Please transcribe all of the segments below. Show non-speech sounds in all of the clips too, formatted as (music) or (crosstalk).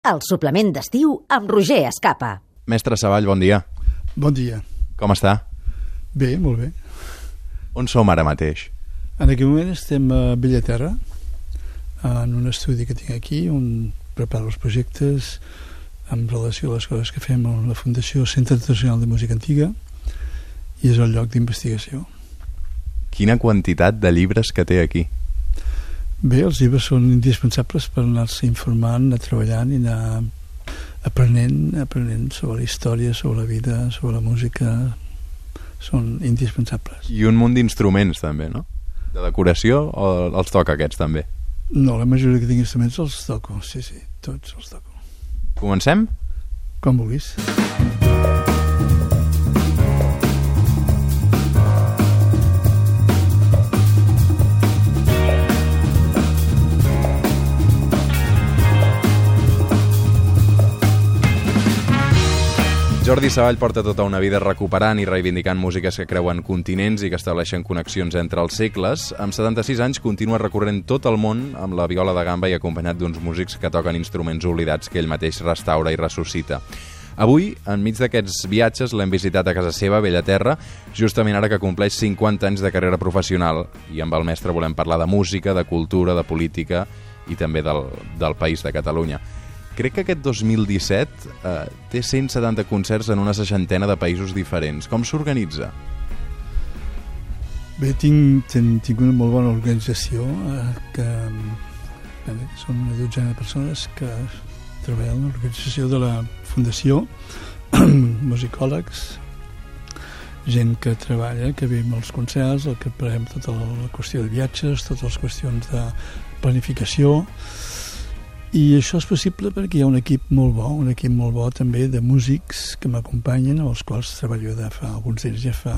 El suplement d'estiu amb Roger Escapa. Mestre Savall, bon dia. Bon dia. Com està? Bé, molt bé. On som ara mateix? En aquest moment estem a Bellaterra, en un estudi que tinc aquí, on preparo els projectes en relació a les coses que fem amb la Fundació Centre Internacional de Música Antiga i és el lloc d'investigació. Quina quantitat de llibres que té aquí? Bé, els llibres són indispensables per anar-se informant, anar treballant i anar aprenent, aprenent sobre la història, sobre la vida, sobre la música. Són indispensables. I un munt d'instruments també, no? De decoració o els toca aquests també? No, la majoria que tinc instruments els toco, sí, sí, tots els toco. Comencem? Com vulguis. Jordi Savall porta tota una vida recuperant i reivindicant músiques que creuen continents i que estableixen connexions entre els segles. Amb 76 anys continua recorrent tot el món amb la viola de gamba i acompanyat d'uns músics que toquen instruments oblidats que ell mateix restaura i ressuscita. Avui, enmig d'aquests viatges, l'hem visitat a casa seva, a Bellaterra, justament ara que compleix 50 anys de carrera professional. I amb el mestre volem parlar de música, de cultura, de política i també del, del país de Catalunya. Crec que aquest 2017 eh, té 170 concerts en una seixantena de països diferents. Com s'organitza? Bé, tinc, tinc, tinc una molt bona organització eh, que, bé, són una dotzena de persones que treballen en l'organització de la Fundació, (clears throat) musicòlegs, gent que treballa, que ve els concerts, el que preparem tota la qüestió de viatges, totes les qüestions de planificació, i això és possible perquè hi ha un equip molt bo, un equip molt bo també de músics que m'acompanyen, els quals treballo de fa, alguns d'ells ja fa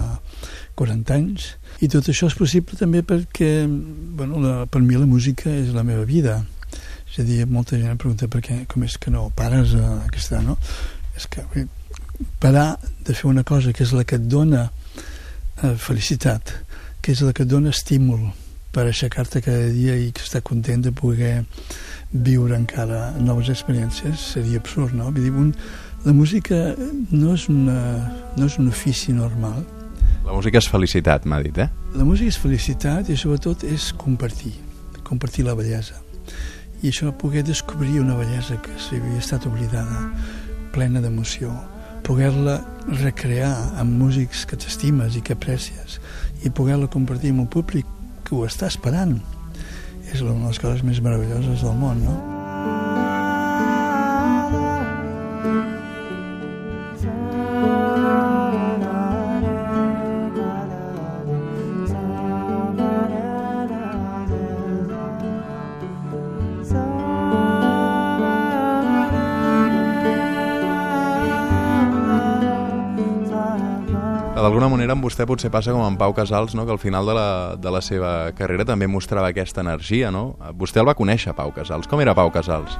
40 anys. I tot això és possible també perquè, bueno, la, per mi la música és la meva vida. És a dir, molta gent em pregunta per què, com és que no pares a aquesta, no? És que bé, parar de fer una cosa que és la que et dona eh, felicitat, que és la que et dona estímul per aixecar-te cada dia i estar content de poder viure encara noves experiències seria absurd, no? Vull dir, un, la música no és, una, no és un ofici normal. La música és felicitat, m'ha dit, eh? La música és felicitat i sobretot és compartir, compartir la bellesa. I això, poder descobrir una bellesa que s'havia estat oblidada, plena d'emoció, poder-la recrear amb músics que t'estimes i que aprecies i poder-la compartir amb un públic que ho està esperant és una de les coses més meravelloses del món, no? Vostè potser passa com amb Pau Casals, no? que al final de la, de la seva carrera també mostrava aquesta energia. No? Vostè el va conèixer, Pau Casals. Com era Pau Casals?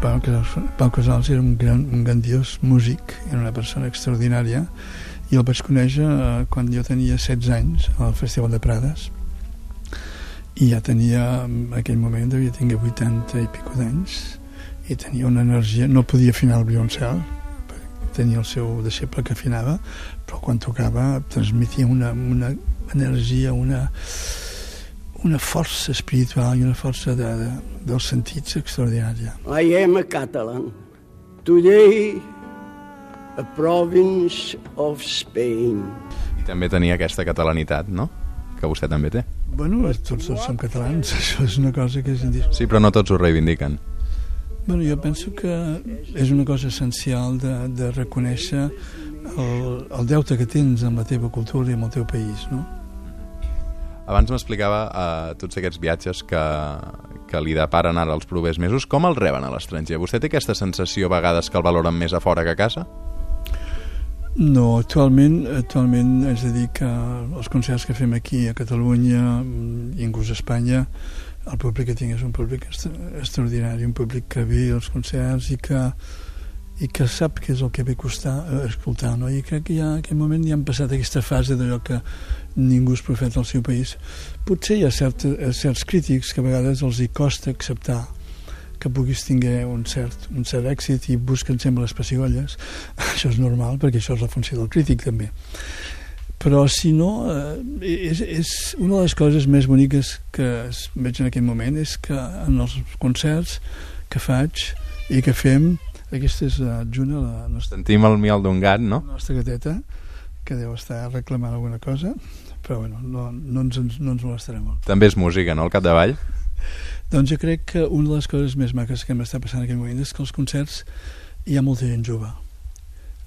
Pau Casals, Pau Casals era un, gran, un grandiós músic, era una persona extraordinària, i el vaig conèixer eh, quan jo tenia 16 anys al Festival de Prades, i ja tenia, en aquell moment devia tenir 80 i pico d'anys, i tenia una energia, no podia afinar el violoncel, tenia el seu deixeble que afinava, però quan tocava transmetia una, una energia, una, una força espiritual i una força de, de, dels sentits extraordinària. I am a Catalan. Today, a province of Spain. I també tenia aquesta catalanitat, no? Que vostè també té. Bueno, tots dos som catalans, (laughs) això és una cosa que és indiscutible. Sí, però no tots ho reivindiquen. Bueno, jo penso que és una cosa essencial de, de reconèixer el, el deute que tens amb la teva cultura i amb el teu país, no? Abans m'explicava uh, tots aquests viatges que, que li deparen ara els propers mesos. Com el reben a l'estranger? Vostè té aquesta sensació a vegades que el valoren més a fora que a casa? No, actualment, actualment és a dir que els concerts que fem aquí a Catalunya i inclús a Espanya el públic que tinc és un públic extraordinari, un públic que ve als concerts i que, i que sap què és el que ve costar eh, escoltar, no? I crec que ja en aquell moment ja han passat aquesta fase d'allò que ningú és profeta al seu país. Potser hi ha cert, certs crítics que a vegades els hi costa acceptar que puguis tinguer un cert, un cert èxit i busquen sempre les pessigolles. (laughs) Això és normal, perquè això és la funció del crític, també. Però, si no, eh, és, és una de les coses més boniques que es veig en aquest moment és que en els concerts que faig i que fem, aquesta és la Juna, la nostra, Sentim el miel d'un gat, no? la nostra gateta, que deu estar reclamant alguna cosa, però bueno, no, no, ens, no ens molestarà molt. També és música, no, al capdavall? Doncs jo crec que una de les coses més maques que m'està passant en aquest moment és que als concerts hi ha molta gent jove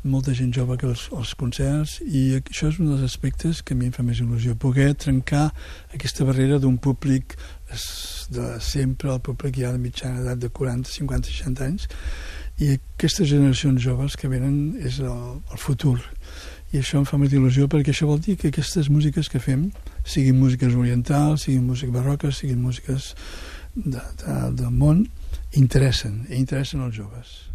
molta gent jove que als, als concerts i això és un dels aspectes que a mi em fa més il·lusió poder trencar aquesta barrera d'un públic de sempre, el públic ja de mitjana edat de 40, 50, 60 anys i aquestes generacions joves que venen és el, el futur. I això em fa més il·lusió perquè això vol dir que aquestes músiques que fem siguin músiques orientals, siguin músiques barroques siguin músiques de, de, del món interessen, i interessen els joves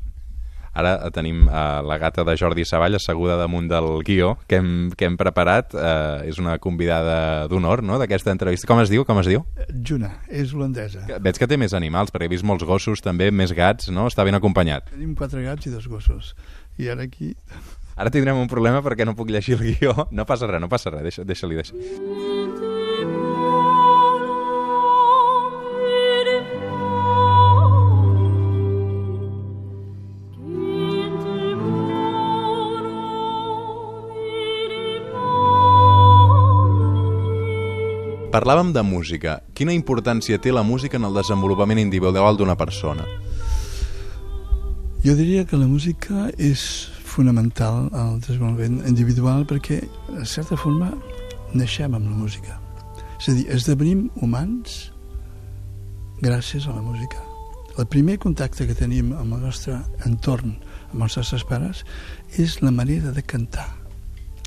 Ara tenim uh, la gata de Jordi Savall asseguda damunt del guió que hem, que hem preparat. Uh, és una convidada d'honor no? d'aquesta entrevista. Com es diu? Com es diu? Juna, és holandesa. Veig que té més animals, perquè he vist molts gossos també, més gats, no? Està ben acompanyat. Tenim quatre gats i dos gossos. I ara aquí... Ara tindrem un problema perquè no puc llegir el guió. No passa res, no passa res. Deixa-li, deixa-li. Deixa Parlàvem de música. Quina importància té la música en el desenvolupament individual d'una persona? Jo diria que la música és fonamental al desenvolupament individual perquè, de certa forma, naixem amb la música. És a dir, esdevenim humans gràcies a la música. El primer contacte que tenim amb el nostre entorn, amb els nostres pares, és la manera de cantar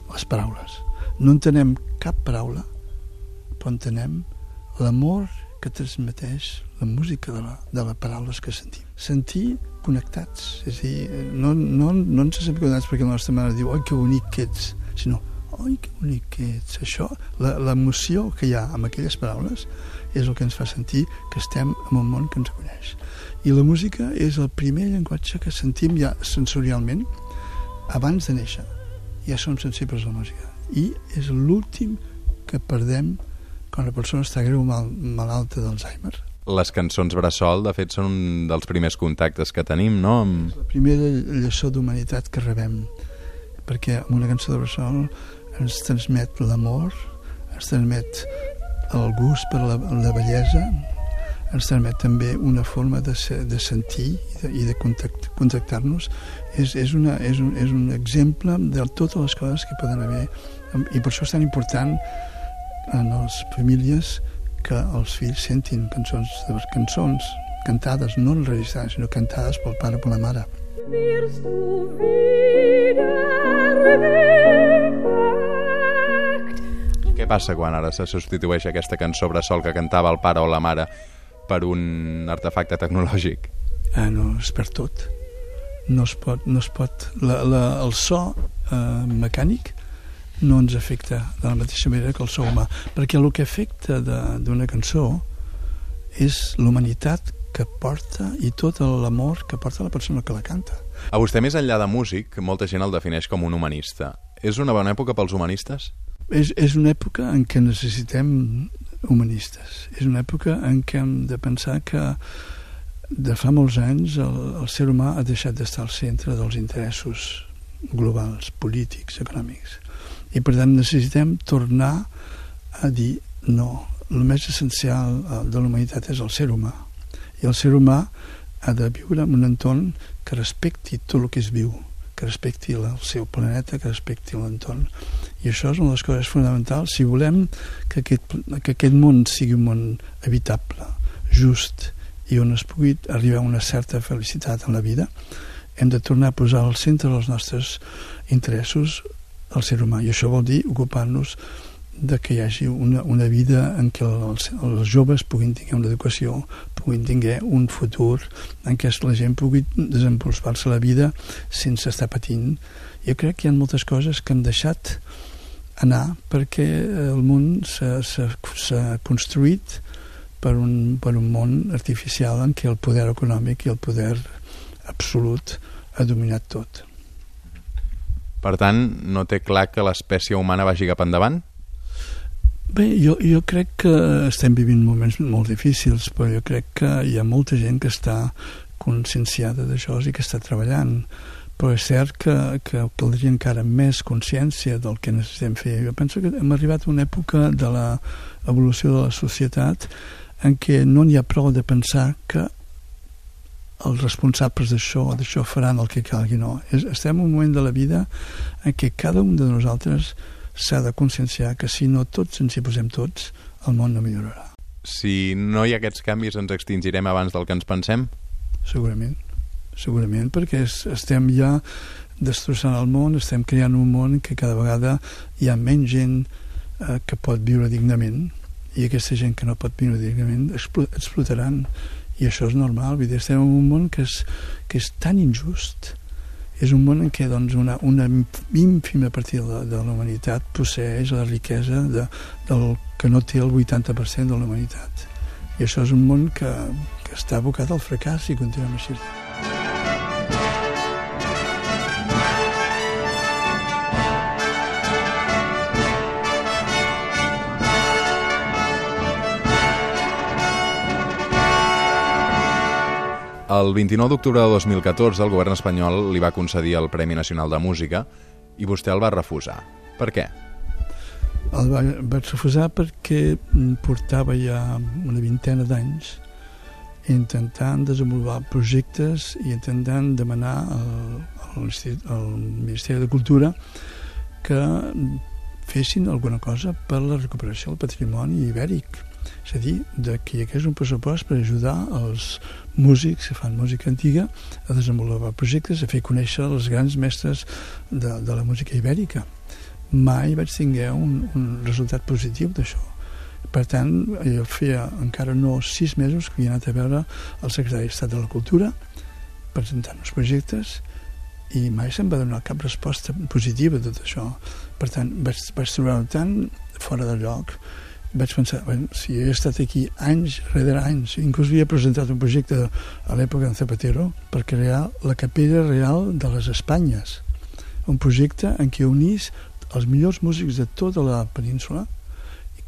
les paraules. No entenem cap paraula però entenem l'amor que transmeteix la música de, la, de les paraules que sentim. Sentir connectats, és a dir, no, no, no ens sentim connectats perquè la nostra mare diu oi, que bonic que ets, sinó oi, que bonic que ets. Això, l'emoció que hi ha amb aquelles paraules és el que ens fa sentir que estem en un món que ens coneix. I la música és el primer llenguatge que sentim ja sensorialment abans de néixer. Ja som sensibles a la música. I és l'últim que perdem quan la persona està greu mal, malalta d'Alzheimer. Les cançons Bressol, de fet, són un dels primers contactes que tenim, no? Amb... La primera lliçó d'humanitat que rebem, perquè amb una cançó de Bressol ens transmet l'amor, ens transmet el gust per la, la bellesa, ens transmet també una forma de, ser, de sentir i de, i de contact, contactar-nos. És, és, una, és, un, és un exemple de totes les coses que poden haver i per això és tan important en les famílies que els fills sentin cançons, de cançons cantades, no enregistrades, sinó cantades pel pare o per la mare. Wirst du wieder Què passa quan ara se substitueix aquesta cançó bressol que cantava el pare o la mare per un artefacte tecnològic? Ah, no, es perd tot. No es pot, no es pot. La, la, el so eh, mecànic no ens afecta de la mateixa manera que el so humà, perquè el que afecta d'una cançó és l'humanitat que porta i tot l'amor que porta la persona que la canta. A vostè, més enllà de músic, molta gent el defineix com un humanista. És una bona època pels humanistes? És, és una època en què necessitem humanistes. És una època en què hem de pensar que de fa molts anys el, el ser humà ha deixat d'estar al centre dels interessos globals, polítics, econòmics i per tant necessitem tornar a dir no, el més essencial eh, de la humanitat és el ser humà i el ser humà ha de viure en un entorn que respecti tot el que és viu que respecti el seu planeta, que respecti l'entorn. I això és una de les coses fonamentals. Si volem que aquest, que aquest món sigui un món habitable, just, i on es pugui arribar a una certa felicitat en la vida, hem de tornar a posar al centre dels nostres interessos el ser humà i això vol dir ocupar-nos de que hi hagi una, una vida en què els, els joves puguin tenir una educació, puguin tenir un futur en què la gent pugui desenvolupar-se la vida sense estar patint. Jo crec que hi ha moltes coses que hem deixat anar perquè el món s'ha construït per un, per un món artificial en què el poder econòmic i el poder absolut ha dominat tot. Per tant, no té clar que l'espècie humana vagi cap endavant? Bé, jo, jo crec que estem vivint moments molt difícils, però jo crec que hi ha molta gent que està conscienciada d'això i que està treballant però és cert que, que caldria encara més consciència del que necessitem fer. Jo penso que hem arribat a una època de l'evolució de la societat en què no n'hi ha prou de pensar que els responsables d'això d'això faran el que calgui, no. Estem en un moment de la vida en què cada un de nosaltres s'ha de conscienciar que si no tots ens hi posem tots, el món no millorarà. Si no hi ha aquests canvis, ens extingirem abans del que ens pensem? Segurament segurament perquè es, estem ja destrossant el món, estem creant un món que cada vegada hi ha menys gent eh, que pot viure dignament i aquesta gent que no pot viure dignament explotaran i això és normal, vull dir, estem en un món que és, que és tan injust és un món en què doncs, una, una ínfima partida de, de la humanitat posseix la riquesa de, del que no té el 80% de la humanitat i això és un món que, que està abocat al fracàs i continuem així. El 29 d'octubre de 2014 el govern espanyol li va concedir el Premi Nacional de Música i vostè el va refusar. Per què? El va, vaig refusar perquè portava ja una vintena d'anys intentant desenvolupar projectes i intentant demanar al, al, al Ministeri de Cultura que fessin alguna cosa per la recuperació del patrimoni ibèric és a dir, de que hi hagués un pressupost per ajudar els músics que fan música antiga a desenvolupar projectes, a fer conèixer els grans mestres de, de la música ibèrica. Mai vaig tinguer un, un resultat positiu d'això. Per tant, jo feia encara no sis mesos que havia anat a veure el secretari d'Estat de la Cultura presentant uns projectes i mai se'm va donar cap resposta positiva a tot això. Per tant, vaig, vaig trobar-ho tan fora de lloc vaig pensar, bueno, si he estat aquí anys rere anys, inclús havia presentat un projecte a l'època de Zapatero per crear la capella real de les Espanyes, un projecte en què unís els millors músics de tota la península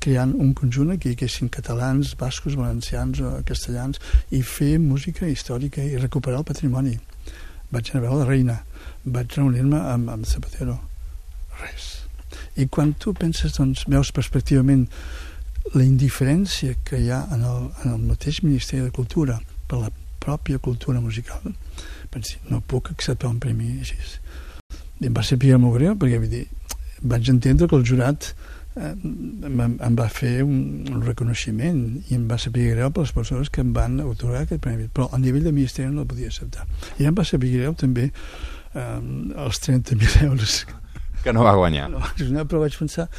creant un conjunt en què hi haguessin catalans, bascos, valencians, eh, castellans i fer música històrica i recuperar el patrimoni. Vaig anar a veure la reina, vaig reunir-me amb, amb Zapatero. Res. I quan tu penses, doncs, veus perspectivament la indiferència que hi ha en el, en el mateix Ministeri de Cultura per la pròpia cultura musical. Dir, no puc acceptar un premi així. I em va ser molt greu perquè vull dir, vaig entendre que el jurat eh, em, em va fer un, un reconeixement i em va saber greu per les persones que em van otorgar aquest premi però a nivell de ministeri no el podia acceptar. I em va saber greu també eh, els 30.000 euros. Que no va guanyar. No, però vaig pensar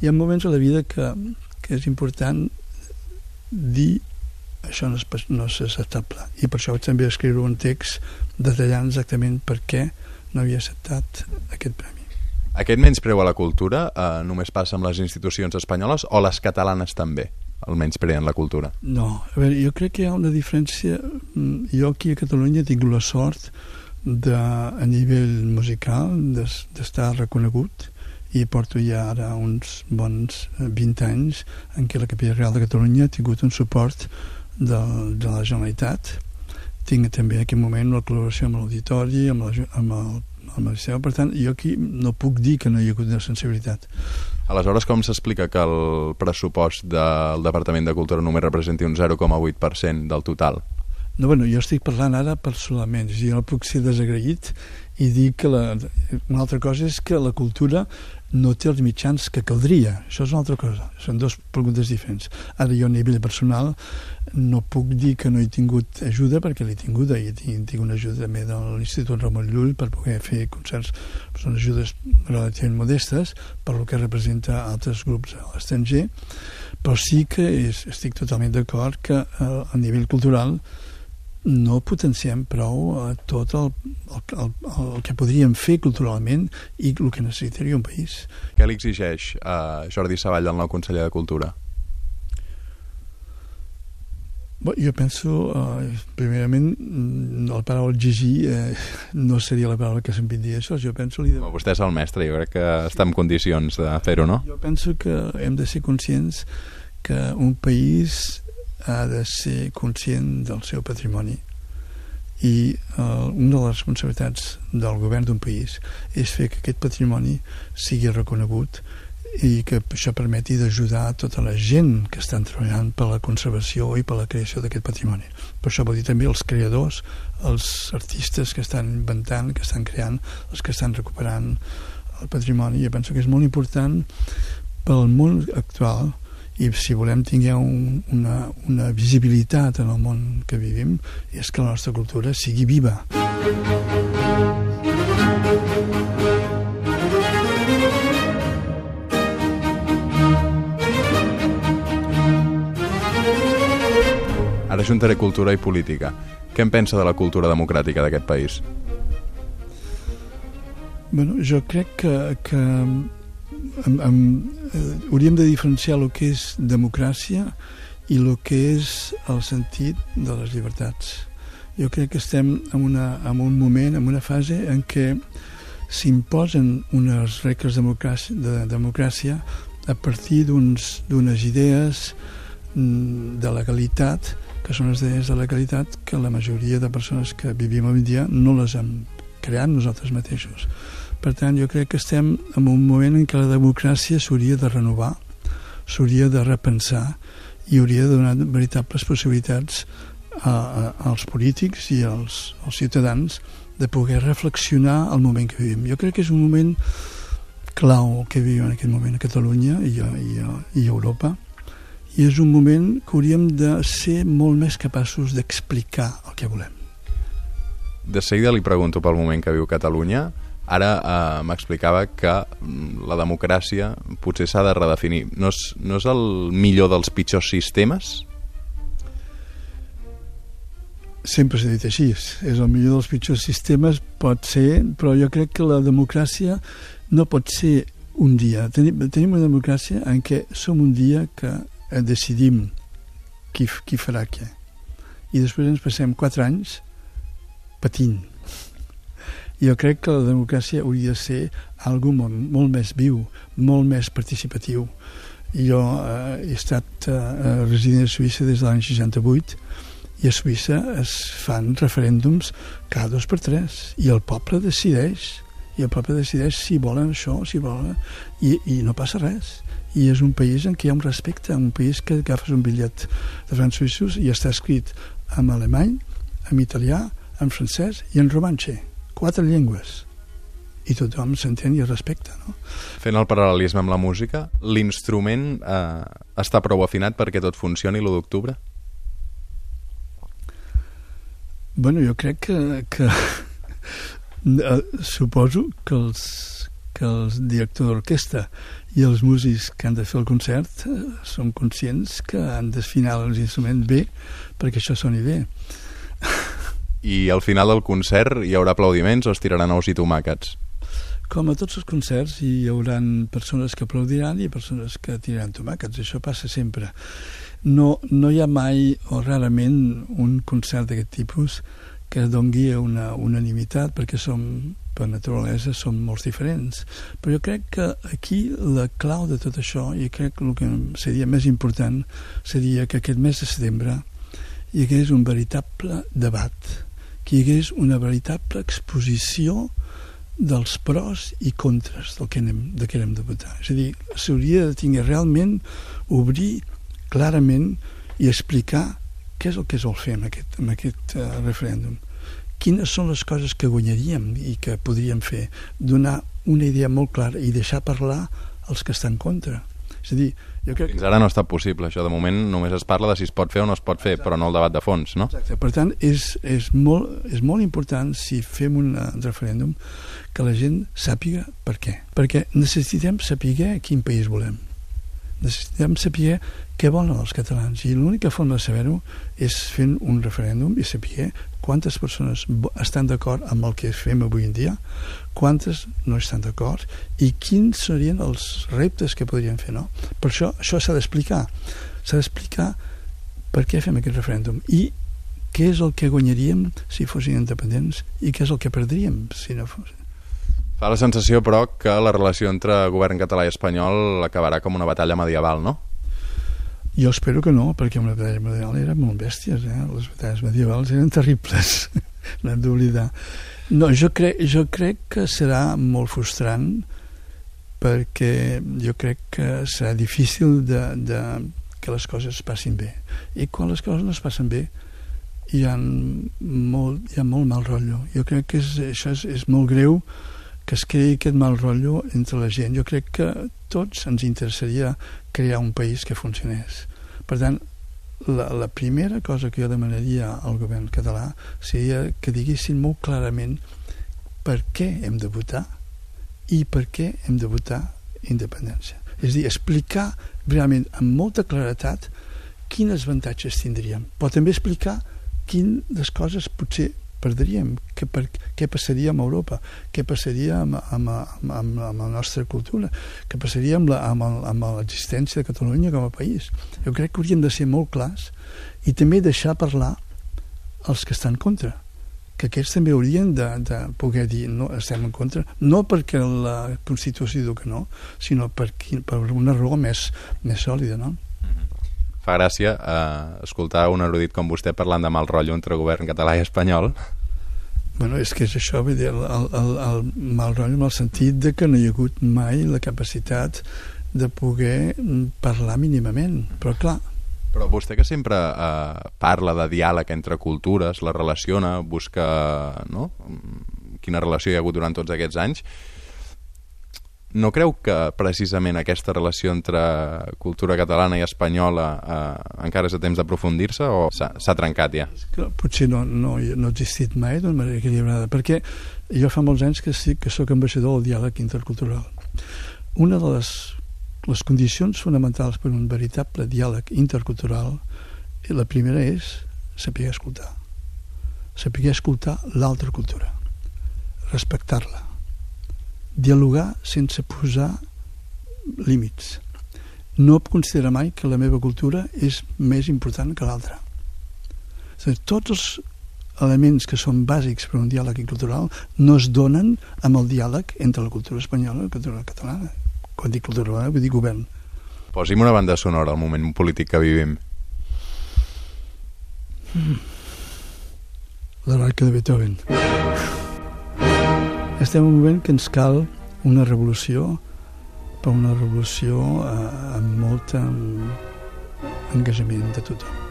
hi ha moments a la vida que, que és important dir això no és, no és acceptable. I per això vaig també escriure un text detallant exactament per què no havia acceptat aquest premi. Aquest menyspreu a la cultura eh, només passa amb les institucions espanyoles o les catalanes també, el menyspreu en la cultura? No, a veure, jo crec que hi ha una diferència mm, jo aquí a Catalunya tinc la sort de, a nivell musical d'estar reconegut i porto ja ara uns bons 20 eh, anys en què la Capella Real de Catalunya ha tingut un suport de, de la Generalitat. Tinc també en aquest moment la col·laboració amb l'auditori amb, la, amb el, amb el Liceu per tant jo aquí no puc dir que no hi ha hagut una sensibilitat. Aleshores, com s'explica que el pressupost del Departament de Cultura només representi un 0,8% del total? No, bueno, jo estic parlant ara personalment, jo no puc ser desagraït i dir que la, una altra cosa és que la cultura no té els mitjans que caldria. Això és una altra cosa. Són dues preguntes diferents. Ara jo a nivell personal no puc dir que no he tingut ajuda perquè l'he tingut i tinc, una ajuda també de l'Institut Ramon Llull per poder fer concerts. Són ajudes relativament modestes per el que representa altres grups a l'estranger, però sí que és, estic totalment d'acord que eh, a nivell cultural no potenciem prou eh, tot el, el, el, el que podríem fer culturalment i el que necessitaria un país. Què li exigeix a Jordi Savall, el nou conseller de Cultura? Bé, jo penso, eh, primerament, mm, la paraula exigir eh, no seria la paraula que se'm vindria això. Jo penso... Li de... Vostè és el mestre, jo crec que està en condicions de fer-ho, no? Jo penso que hem de ser conscients que un país ha de ser conscient del seu patrimoni i eh, una de les responsabilitats del govern d'un país és fer que aquest patrimoni sigui reconegut i que això permeti d'ajudar tota la gent que estan treballant per la conservació i per la creació d'aquest patrimoni. Per això vol dir també els creadors, els artistes que estan inventant, que estan creant, els que estan recuperant el patrimoni. Jo penso que és molt important pel món actual i si volem tinguer un, una, una visibilitat en el món que vivim és que la nostra cultura sigui viva. Ara juntaré cultura i política. Què en pensa de la cultura democràtica d'aquest país? Bueno, jo crec que, que amb, amb, eh, hauríem de diferenciar el que és democràcia i el que és el sentit de les llibertats. Jo crec que estem en, una, en un moment, en una fase en què s'imposen unes regles de democràcia a partir d'unes idees mm, de legalitat que són les idees de legalitat que la majoria de persones que vivim avui dia no les hem creat nosaltres mateixos. Per tant, jo crec que estem en un moment en què la democràcia s'hauria de renovar, s'hauria de repensar i hauria de donar veritables possibilitats a, a, als polítics i als, als ciutadans de poder reflexionar el moment que vivim. Jo crec que és un moment clau que vivim en aquest moment a Catalunya i a, i a, i a Europa i és un moment que hauríem de ser molt més capaços d'explicar el que volem. De seguida li pregunto pel moment que viu Catalunya Ara eh, m'explicava que mm, la democràcia potser s'ha de redefinir. No és, no és el millor dels pitjors sistemes? Sempre s'ha dit així. És el millor dels pitjors sistemes, pot ser, però jo crec que la democràcia no pot ser un dia. Tenim, tenim una democràcia en què som un dia que decidim qui, qui farà què. I després ens passem quatre anys patint jo crec que la democràcia hauria de ser algo molt, molt més viu, molt més participatiu. Jo eh, he estat eh, resident a Suïssa des de l'any 68 i a Suïssa es fan referèndums cada dos per tres i el poble decideix i el poble decideix si volen això, si volen... I, i no passa res. I és un país en què hi ha un respecte, un país que agafes un bitllet de francs suïssos i està escrit en alemany, en italià, en francès i en romanxe quatre llengües i tothom s'entén i es respecta. No? Fent el paral·lelisme amb la música, l'instrument eh, està prou afinat perquè tot funcioni l'1 d'octubre? Bueno, jo crec que, que eh, suposo que els, que els directors d'orquestra i els músics que han de fer el concert eh, són conscients que han d'afinar els instruments bé perquè això soni bé i al final del concert hi haurà aplaudiments o es tiraran ous i tomàquets? Com a tots els concerts hi haurà persones que aplaudiran i persones que tiraran tomàquets, això passa sempre. No, no hi ha mai o rarament un concert d'aquest tipus que dongui una unanimitat perquè som per naturalesa som molt diferents però jo crec que aquí la clau de tot això i crec que el que seria més important seria que aquest mes de setembre hi hagués un veritable debat que hi hagués una veritable exposició dels pros i contres del que anem, de què anem de votar. És a dir, s'hauria de tenir realment obrir clarament i explicar què és el que es vol fer amb aquest, amb aquest uh, referèndum. Quines són les coses que guanyaríem i que podríem fer? Donar una idea molt clara i deixar parlar els que estan contra. És a dir, jo crec... Fins ara no ha estat possible, això. De moment només es parla de si es pot fer o no es pot fer, Exacte. però no el debat de fons, no? Exacte. Per tant, és, és, molt, és molt important, si fem un referèndum, que la gent sàpiga per què. Perquè necessitem saber quin país volem. Necessitem saber què volen els catalans. I l'única forma de saber-ho és fent un referèndum i saber quantes persones estan d'acord amb el que fem avui en dia, quantes no estan d'acord i quins serien els reptes que podrien fer, no? Per això això s'ha d'explicar. S'ha d'explicar per què fem aquest referèndum i què és el que guanyaríem si fossin independents i què és el que perdríem si no fos Fa la sensació, però, que la relació entre govern català i espanyol acabarà com una batalla medieval, no? Jo espero que no, perquè una batalla medieval era molt bèsties, eh? les batalles medievals eren terribles, (laughs) no hem d'oblidar. No, jo crec, jo crec que serà molt frustrant perquè jo crec que serà difícil de, de que les coses passin bé. I quan les coses no es passen bé, hi ha molt, hi ha molt mal rotllo. Jo crec que és, això és, és molt greu que es creï aquest mal rotllo entre la gent. Jo crec que tots ens interessaria crear un país que funcionés. Per tant, la, la primera cosa que jo demanaria al govern català seria que diguessin molt clarament per què hem de votar i per què hem de votar independència. És dir, explicar realment amb molta claretat quines avantatges tindríem, però també explicar quines coses potser perdríem, què, per, què passaria amb Europa, què passaria amb, amb, amb, amb, amb la nostra cultura, què passaria amb, l'existència de Catalunya com a país. Jo crec que hauríem de ser molt clars i també deixar parlar els que estan contra que aquests també haurien de, de poder dir no, estem en contra, no perquè la Constitució diu que no, sinó per, per una raó més, més sòlida, no? Fa gràcia eh, escoltar un erudit com vostè parlant de mal rotllo entre govern català i espanyol. Bueno, és que és això, vull dir, el, el, el mal rotllo en el sentit de que no hi ha hagut mai la capacitat de poder parlar mínimament, però clar, però vostè que sempre eh, parla de diàleg entre cultures, la relaciona, busca no? quina relació hi ha hagut durant tots aquests anys, no creu que precisament aquesta relació entre cultura catalana i espanyola eh, encara és a temps d'aprofundir-se o s'ha trencat ja? Potser no, no, no ha existit mai d'una manera equilibrada, perquè jo fa molts anys que, sí, que sóc ambaixador del diàleg intercultural. Una de les les condicions fonamentals per un veritable diàleg intercultural, la primera és saber escoltar. Saber escoltar l'altra cultura, respectar-la, dialogar sense posar límits. No considerar mai que la meva cultura és més important que l'altra. Tots els elements que són bàsics per un diàleg cultural no es donen amb el diàleg entre la cultura espanyola i la cultura catalana quan dic cultura urbana vull dir govern. Posi'm una banda sonora al moment polític que vivim. Mm. L'heroica de Beethoven. Estem en un moment que ens cal una revolució, però una revolució eh, amb molt engajament de tothom.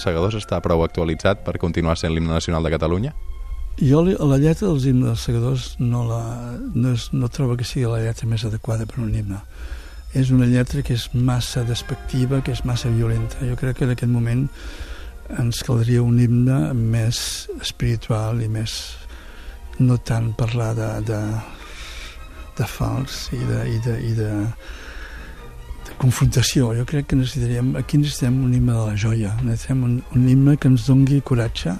Dels segadors està prou actualitzat per continuar sent l'himne nacional de Catalunya? Jo la lletra dels himnes dels segadors no, la, no, és, no trobo que sigui la lletra més adequada per un himne. És una lletra que és massa despectiva, que és massa violenta. Jo crec que en aquest moment ens caldria un himne més espiritual i més no tant parlar de, de, de fals i de, i de, i de, confrontació. Jo crec que necessitaríem, aquí necessitem un himne de la joia, necessitem un, un himne que ens dongui coratge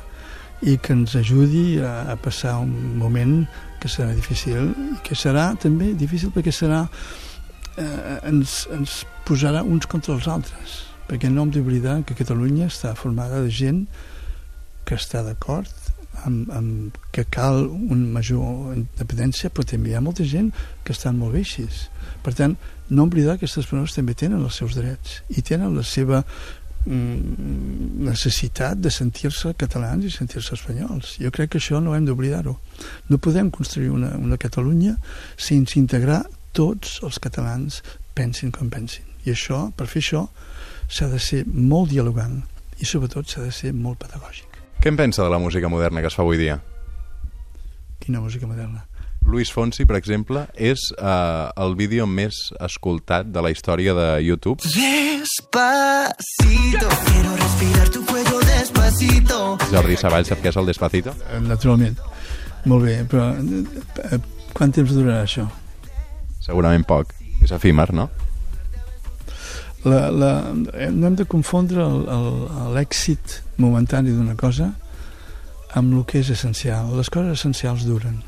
i que ens ajudi a, a passar un moment que serà difícil i que serà també difícil perquè serà eh, ens, ens posarà uns contra els altres perquè no hem d'oblidar que Catalunya està formada de gent que està d'acord amb, amb que cal un major independència però també hi ha molta gent que estan molt bé així per tant, no oblidar que aquestes persones també tenen els seus drets i tenen la seva mm, necessitat de sentir-se catalans i sentir-se espanyols. Jo crec que això no hem d'oblidar-ho. No podem construir una, una Catalunya sense integrar tots els catalans pensin com pensin. I això, per fer això, s'ha de ser molt dialogant i sobretot s'ha de ser molt pedagògic. Què en pensa de la música moderna que es fa avui dia? Quina música moderna? Luis Fonsi, per exemple, és uh, el vídeo més escoltat de la història de YouTube. Despacito, quiero respirar tu cuello despacito. Jordi Savall, sap què és el Despacito? Eh, naturalment. Molt bé, però eh, quant temps durarà això? Segurament poc. És efímer, no? La, la, no hem de confondre l'èxit momentani d'una cosa amb el que és essencial. Les coses essencials duren.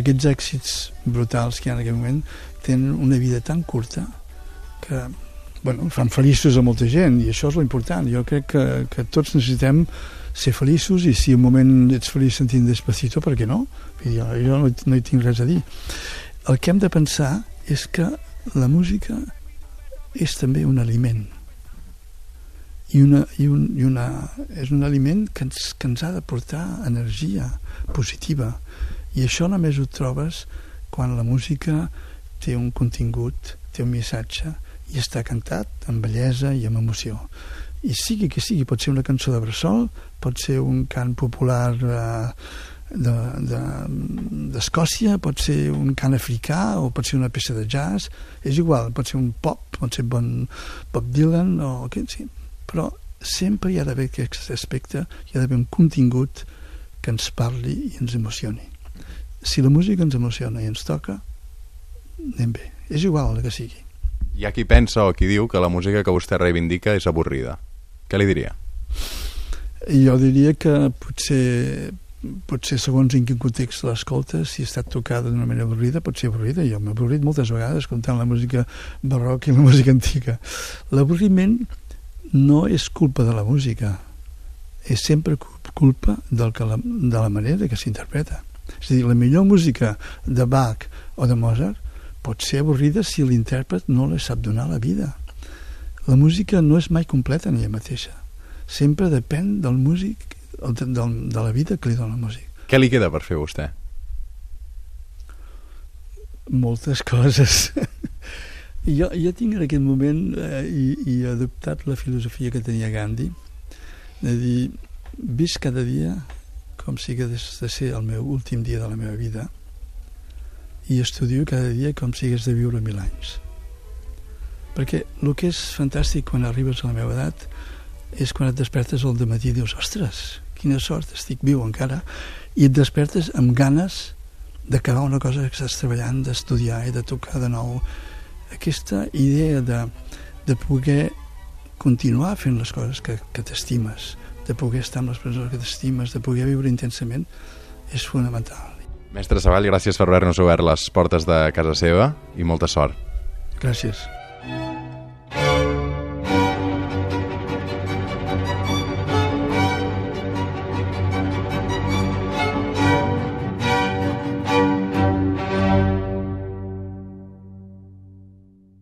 Aquests èxits brutals que hi ha en aquest moment tenen una vida tan curta que bueno, fan feliços a molta gent i això és l'important. Jo crec que, que tots necessitem ser feliços i si un moment ets feliç sentint despacito, per què no? Jo, jo no, no hi tinc res a dir. El que hem de pensar és que la música és també un aliment. I, una, i, un, i una, és un aliment que ens, que ens ha de portar energia positiva. I això només ho trobes quan la música té un contingut, té un missatge i està cantat amb bellesa i amb emoció. I sigui que sigui, pot ser una cançó de bressol pot ser un cant popular eh, d'Escòcia, de, de, pot ser un cant africà o pot ser una peça de jazz, és igual, pot ser un pop, pot ser bon Bob Dylan o què sí. però sempre hi ha d'haver aquest aspecte, hi ha d'haver un contingut que ens parli i ens emocioni. Si la música ens emociona i ens toca, anem bé. És igual el que sigui. Hi ha qui pensa o qui diu que la música que vostè reivindica és avorrida. Què li diria? Jo diria que potser potser segons en quin context l'escolta, si estat tocada d'una manera avorrida, pot ser avorrida. Jo m'he avorrit moltes vegades escoltant la música barroca i la música antiga. L'avorriment no és culpa de la música, és sempre culpa del que la, de la manera que s'interpreta. És a dir, la millor música de Bach o de Mozart pot ser avorrida si l'intèrpret no li sap donar la vida. La música no és mai completa en ella mateixa. Sempre depèn del músic de, de, de la vida que li dona la música. Què li queda per fer vostè? Moltes coses. (laughs) jo, jo tinc en aquest moment eh, i, i he adoptat la filosofia que tenia Gandhi de dir, visc cada dia com si hagués de ser el meu últim dia de la meva vida i estudio cada dia com si hagués de viure mil anys perquè el que és fantàstic quan arribes a la meva edat és quan et despertes al matí i dius, ostres, quina sort, estic viu encara, i et despertes amb ganes d'acabar una cosa que estàs treballant, d'estudiar i de tocar de nou. Aquesta idea de, de poder continuar fent les coses que, que t'estimes, de poder estar amb les persones que t'estimes, de poder viure intensament, és fonamental. Mestre Savall, gràcies per haver-nos obert les portes de casa seva i molta sort. Gràcies.